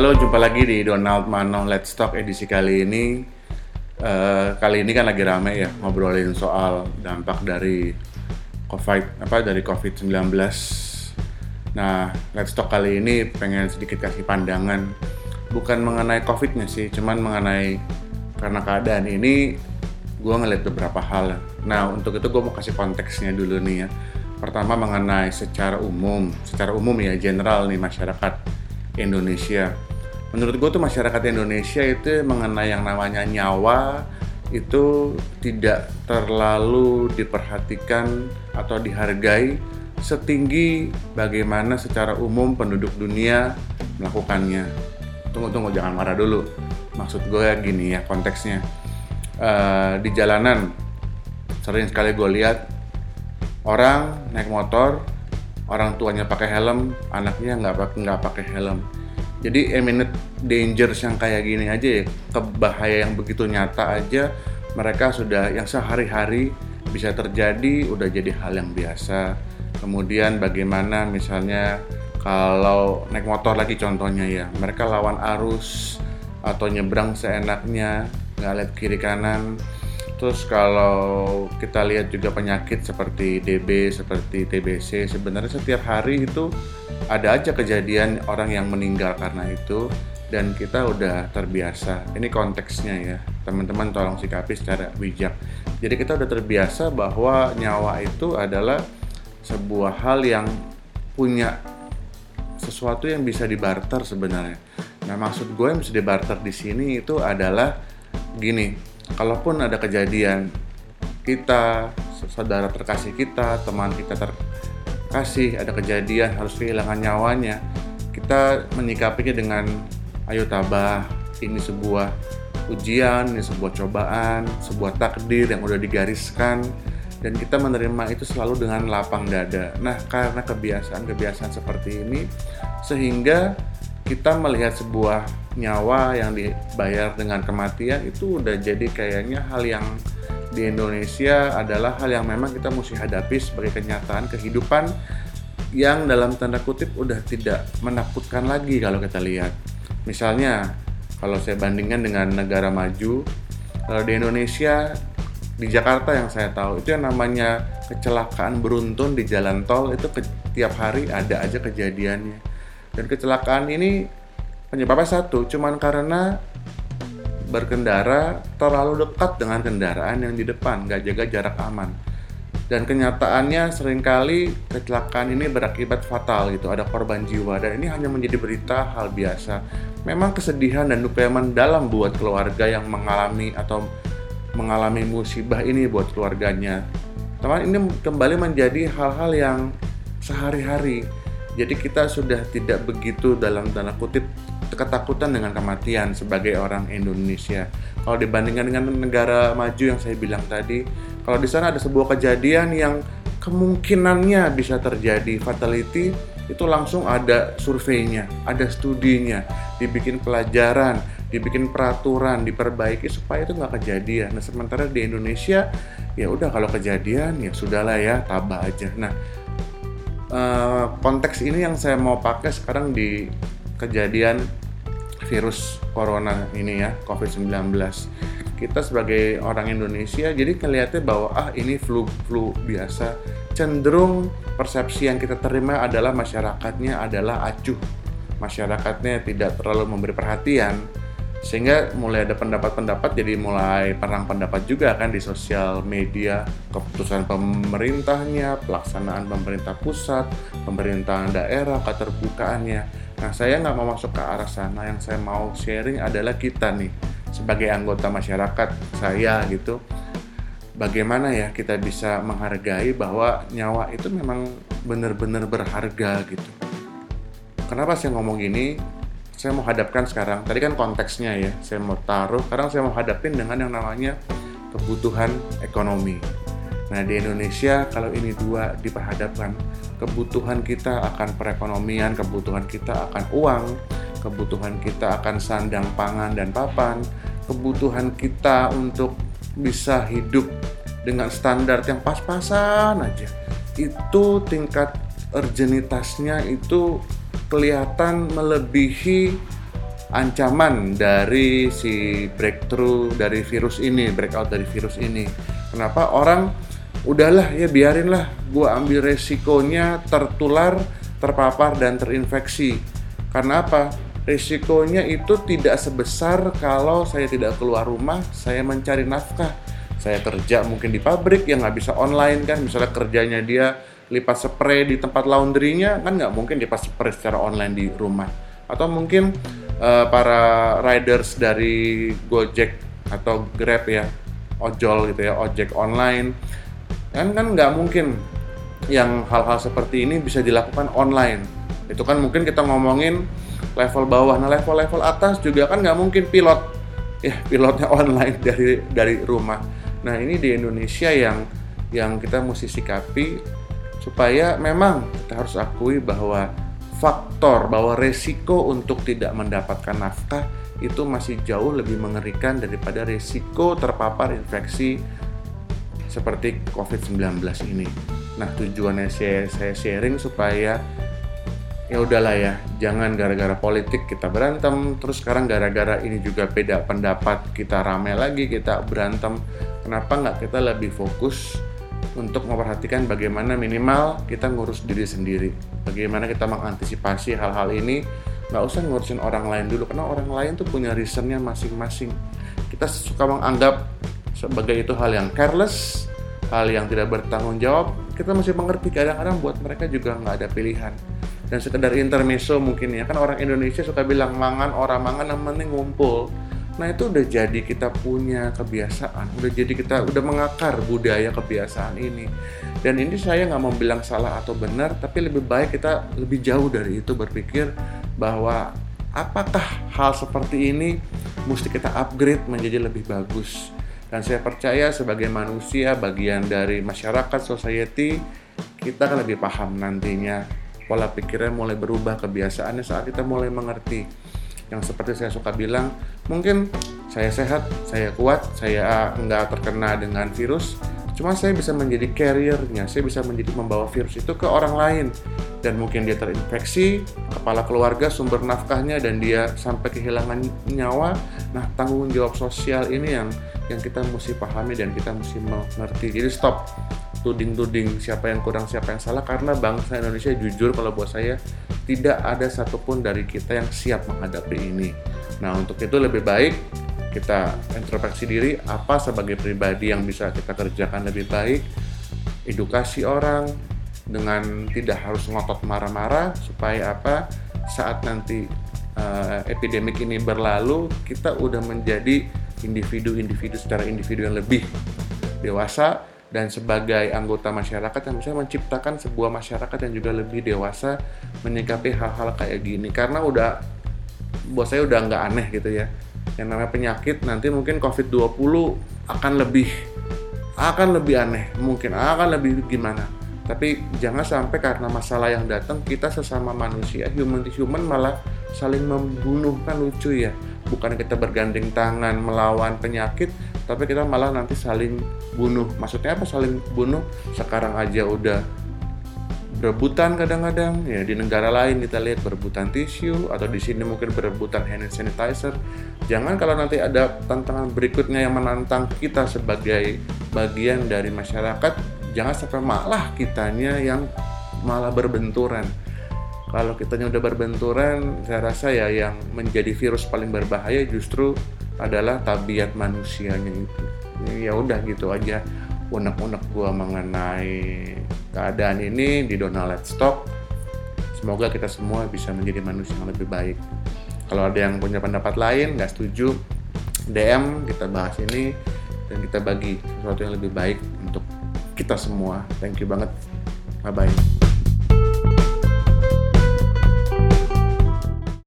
Halo, jumpa lagi di Donald Mano Let's Talk edisi kali ini. Uh, kali ini kan lagi rame ya ngobrolin soal dampak dari COVID apa dari COVID-19. Nah, Let's Talk kali ini pengen sedikit kasih pandangan bukan mengenai COVID-nya sih, cuman mengenai karena keadaan ini gue ngeliat beberapa hal. Nah, untuk itu gue mau kasih konteksnya dulu nih ya. Pertama mengenai secara umum, secara umum ya general nih masyarakat Indonesia menurut gue tuh masyarakat Indonesia itu mengenai yang namanya nyawa itu tidak terlalu diperhatikan atau dihargai setinggi bagaimana secara umum penduduk dunia melakukannya. Tunggu tunggu jangan marah dulu. Maksud gue ya gini ya konteksnya. Uh, di jalanan sering sekali gue lihat orang naik motor, orang tuanya pakai helm, anaknya nggak nggak pakai helm jadi eminent dangers yang kayak gini aja ya kebahaya yang begitu nyata aja mereka sudah yang sehari-hari bisa terjadi udah jadi hal yang biasa. Kemudian bagaimana misalnya kalau naik motor lagi contohnya ya mereka lawan arus atau nyebrang seenaknya nggak lihat kiri kanan. Terus kalau kita lihat juga penyakit seperti DB seperti TBC sebenarnya setiap hari itu ada aja kejadian orang yang meninggal karena itu dan kita udah terbiasa. Ini konteksnya ya, teman-teman tolong sikapi secara bijak. Jadi kita udah terbiasa bahwa nyawa itu adalah sebuah hal yang punya sesuatu yang bisa dibarter sebenarnya. Nah maksud gue yang bisa dibarter di sini itu adalah gini, kalaupun ada kejadian kita, saudara terkasih kita, teman kita ter kasih ada kejadian harus kehilangan nyawanya. Kita menyikapinya dengan ayo tabah ini sebuah ujian ini sebuah cobaan sebuah takdir yang udah digariskan. Dan kita menerima itu selalu dengan lapang dada. Nah karena kebiasaan-kebiasaan seperti ini sehingga kita melihat sebuah nyawa yang dibayar dengan kematian itu udah jadi kayaknya hal yang di Indonesia adalah hal yang memang kita mesti hadapi sebagai kenyataan kehidupan yang dalam tanda kutip udah tidak menakutkan lagi kalau kita lihat. Misalnya, kalau saya bandingkan dengan negara maju, kalau di Indonesia, di Jakarta yang saya tahu, itu yang namanya kecelakaan beruntun di jalan tol itu ke, tiap hari ada aja kejadiannya. Dan kecelakaan ini penyebabnya satu, cuman karena berkendara terlalu dekat dengan kendaraan yang di depan, nggak jaga jarak aman. Dan kenyataannya sering kali kecelakaan ini berakibat fatal gitu, ada korban jiwa dan ini hanya menjadi berita hal biasa. Memang kesedihan dan duka yang mendalam buat keluarga yang mengalami atau mengalami musibah ini buat keluarganya. Teman ini kembali menjadi hal-hal yang sehari-hari. Jadi kita sudah tidak begitu dalam tanda kutip ketakutan dengan kematian sebagai orang Indonesia. Kalau dibandingkan dengan negara maju yang saya bilang tadi, kalau di sana ada sebuah kejadian yang kemungkinannya bisa terjadi fatality, itu langsung ada surveinya, ada studinya, dibikin pelajaran, dibikin peraturan, diperbaiki supaya itu nggak kejadian. Nah sementara di Indonesia ya udah kalau kejadian ya sudahlah ya tabah aja. Nah uh, konteks ini yang saya mau pakai sekarang di kejadian virus corona ini ya COVID-19 kita sebagai orang Indonesia jadi kelihatnya bahwa ah ini flu flu biasa. Cenderung persepsi yang kita terima adalah masyarakatnya adalah acuh. Masyarakatnya tidak terlalu memberi perhatian sehingga mulai ada pendapat-pendapat jadi mulai perang pendapat juga kan di sosial media. Keputusan pemerintahnya pelaksanaan pemerintah pusat pemerintahan daerah keterbukaannya Nah, saya nggak mau masuk ke arah sana. Yang saya mau sharing adalah kita nih sebagai anggota masyarakat saya gitu. Bagaimana ya kita bisa menghargai bahwa nyawa itu memang benar-benar berharga gitu. Kenapa saya ngomong gini? Saya mau hadapkan sekarang. Tadi kan konteksnya ya, saya mau taruh. Sekarang saya mau hadapin dengan yang namanya kebutuhan ekonomi. Nah di Indonesia kalau ini dua diperhadapkan kebutuhan kita akan perekonomian, kebutuhan kita akan uang, kebutuhan kita akan sandang pangan dan papan, kebutuhan kita untuk bisa hidup dengan standar yang pas-pasan aja. Itu tingkat urgenitasnya itu kelihatan melebihi ancaman dari si breakthrough dari virus ini, breakout dari virus ini. Kenapa orang udahlah ya biarinlah gue ambil resikonya tertular, terpapar dan terinfeksi. Karena apa? Resikonya itu tidak sebesar kalau saya tidak keluar rumah, saya mencari nafkah. Saya kerja mungkin di pabrik yang nggak bisa online kan, misalnya kerjanya dia lipat spray di tempat laundrynya kan nggak mungkin lipat spray secara online di rumah. Atau mungkin uh, para riders dari Gojek atau Grab ya ojol gitu ya ojek online kan kan nggak mungkin yang hal-hal seperti ini bisa dilakukan online. Itu kan mungkin kita ngomongin level bawah. Nah level-level atas juga kan nggak mungkin pilot. Ya pilotnya online dari dari rumah. Nah ini di Indonesia yang yang kita mesti sikapi supaya memang kita harus akui bahwa faktor bahwa resiko untuk tidak mendapatkan nafkah itu masih jauh lebih mengerikan daripada resiko terpapar infeksi seperti COVID-19 ini. Nah, tujuannya saya, saya sharing supaya ya udahlah ya, jangan gara-gara politik kita berantem, terus sekarang gara-gara ini juga beda pendapat kita rame lagi, kita berantem. Kenapa nggak kita lebih fokus untuk memperhatikan bagaimana minimal kita ngurus diri sendiri, bagaimana kita mengantisipasi hal-hal ini, nggak usah ngurusin orang lain dulu karena orang lain tuh punya reasonnya masing-masing. Kita suka menganggap sebagai itu hal yang careless, hal yang tidak bertanggung jawab. Kita mesti mengerti kadang-kadang buat mereka juga nggak ada pilihan. Dan sekedar intermezzo mungkin ya kan orang Indonesia suka bilang mangan orang mangan yang penting ngumpul Nah itu udah jadi kita punya kebiasaan, udah jadi kita udah mengakar budaya kebiasaan ini. Dan ini saya nggak mau bilang salah atau benar, tapi lebih baik kita lebih jauh dari itu berpikir bahwa apakah hal seperti ini mesti kita upgrade menjadi lebih bagus. Dan saya percaya sebagai manusia, bagian dari masyarakat, society, kita akan lebih paham nantinya. Pola pikirnya mulai berubah kebiasaannya saat kita mulai mengerti. Yang seperti saya suka bilang mungkin saya sehat saya kuat saya nggak terkena dengan virus cuma saya bisa menjadi carriernya saya bisa menjadi membawa virus itu ke orang lain. Dan mungkin dia terinfeksi kepala keluarga sumber nafkahnya dan dia sampai kehilangan nyawa. Nah tanggung jawab sosial ini yang yang kita mesti pahami dan kita mesti mengerti jadi stop tuding-tuding siapa yang kurang siapa yang salah karena bangsa Indonesia jujur kalau buat saya tidak ada satupun dari kita yang siap menghadapi ini. Nah untuk itu lebih baik kita introspeksi diri apa sebagai pribadi yang bisa kita kerjakan lebih baik, edukasi orang dengan tidak harus ngotot marah-marah supaya apa saat nanti uh, epidemik ini berlalu kita udah menjadi individu-individu secara individu yang lebih dewasa dan sebagai anggota masyarakat yang bisa menciptakan sebuah masyarakat yang juga lebih dewasa menyikapi hal-hal kayak gini. Karena udah buat saya udah nggak aneh gitu ya. Yang namanya penyakit nanti mungkin COVID-20 akan lebih akan lebih aneh. Mungkin akan lebih gimana. Tapi jangan sampai karena masalah yang datang kita sesama manusia human to human malah saling membunuh kan lucu ya bukan kita bergandeng tangan melawan penyakit tapi kita malah nanti saling bunuh. Maksudnya apa? Saling bunuh. Sekarang aja udah berebutan kadang-kadang. Ya di negara lain kita lihat berebutan tisu atau di sini mungkin berebutan hand sanitizer. Jangan kalau nanti ada tantangan berikutnya yang menantang kita sebagai bagian dari masyarakat jangan sampai malah kitanya yang malah berbenturan kalau kitanya udah berbenturan saya rasa ya yang menjadi virus paling berbahaya justru adalah tabiat manusianya itu. Ya udah gitu aja unek-unek gua mengenai keadaan ini di Donald Let's Talk semoga kita semua bisa menjadi manusia yang lebih baik. Kalau ada yang punya pendapat lain nggak setuju DM kita bahas ini dan kita bagi sesuatu yang lebih baik untuk kita semua. Thank you banget. Bye bye